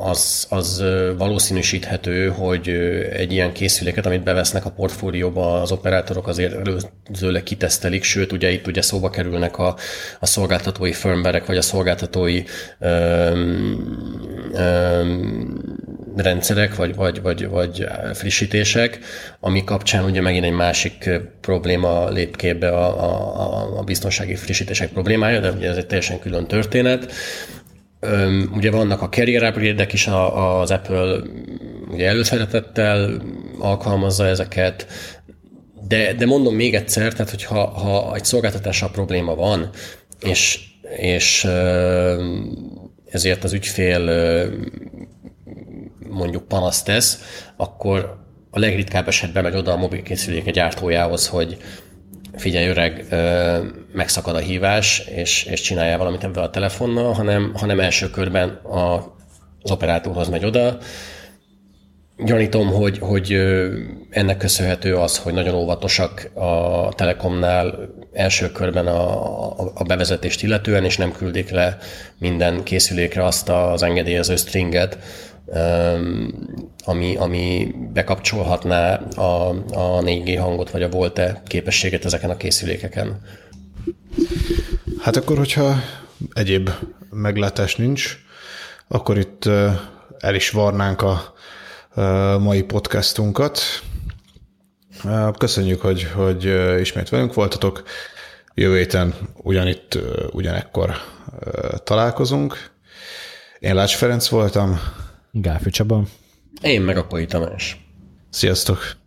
az, az valószínűsíthető, hogy egy ilyen készüléket, amit bevesznek a portfólióba, az operátorok azért előzőleg kitesztelik, sőt, ugye itt ugye szóba kerülnek a, a szolgáltatói firmverek, vagy a szolgáltatói öm, öm, rendszerek, vagy, vagy, vagy, vagy frissítések, ami kapcsán ugye megint egy másik probléma lép képbe a, a, a biztonsági frissítések problémája, de ugye ez egy teljesen külön történet. Öm, ugye vannak a carrier upgrade is, a, az Apple ugye előszeretettel alkalmazza ezeket, de, de mondom még egyszer, tehát hogyha ha egy szolgáltatással probléma van, és, és ezért az ügyfél mondjuk panaszt tesz, akkor a legritkább esetben megy oda a mobilkészülék gyártójához, hogy figyelj öreg, megszakad a hívás, és, és csinálja valamit ebben a telefonnal, hanem, hanem első körben a, az operátorhoz megy oda. Gyanítom, hogy, hogy ennek köszönhető az, hogy nagyon óvatosak a Telekomnál első körben a, a, a bevezetést illetően, és nem küldik le minden készülékre azt az engedélyező stringet, ami, ami bekapcsolhatná a, a 4G hangot, vagy a Volte képességet ezeken a készülékeken. Hát akkor, hogyha egyéb meglátás nincs, akkor itt el is varnánk a mai podcastunkat. Köszönjük, hogy, hogy ismét velünk voltatok. Jövő héten ugyanitt, ugyanekkor találkozunk. Én Lács Ferenc voltam. Gáfi Csaba. Én meg a Pai Tamás. Sziasztok!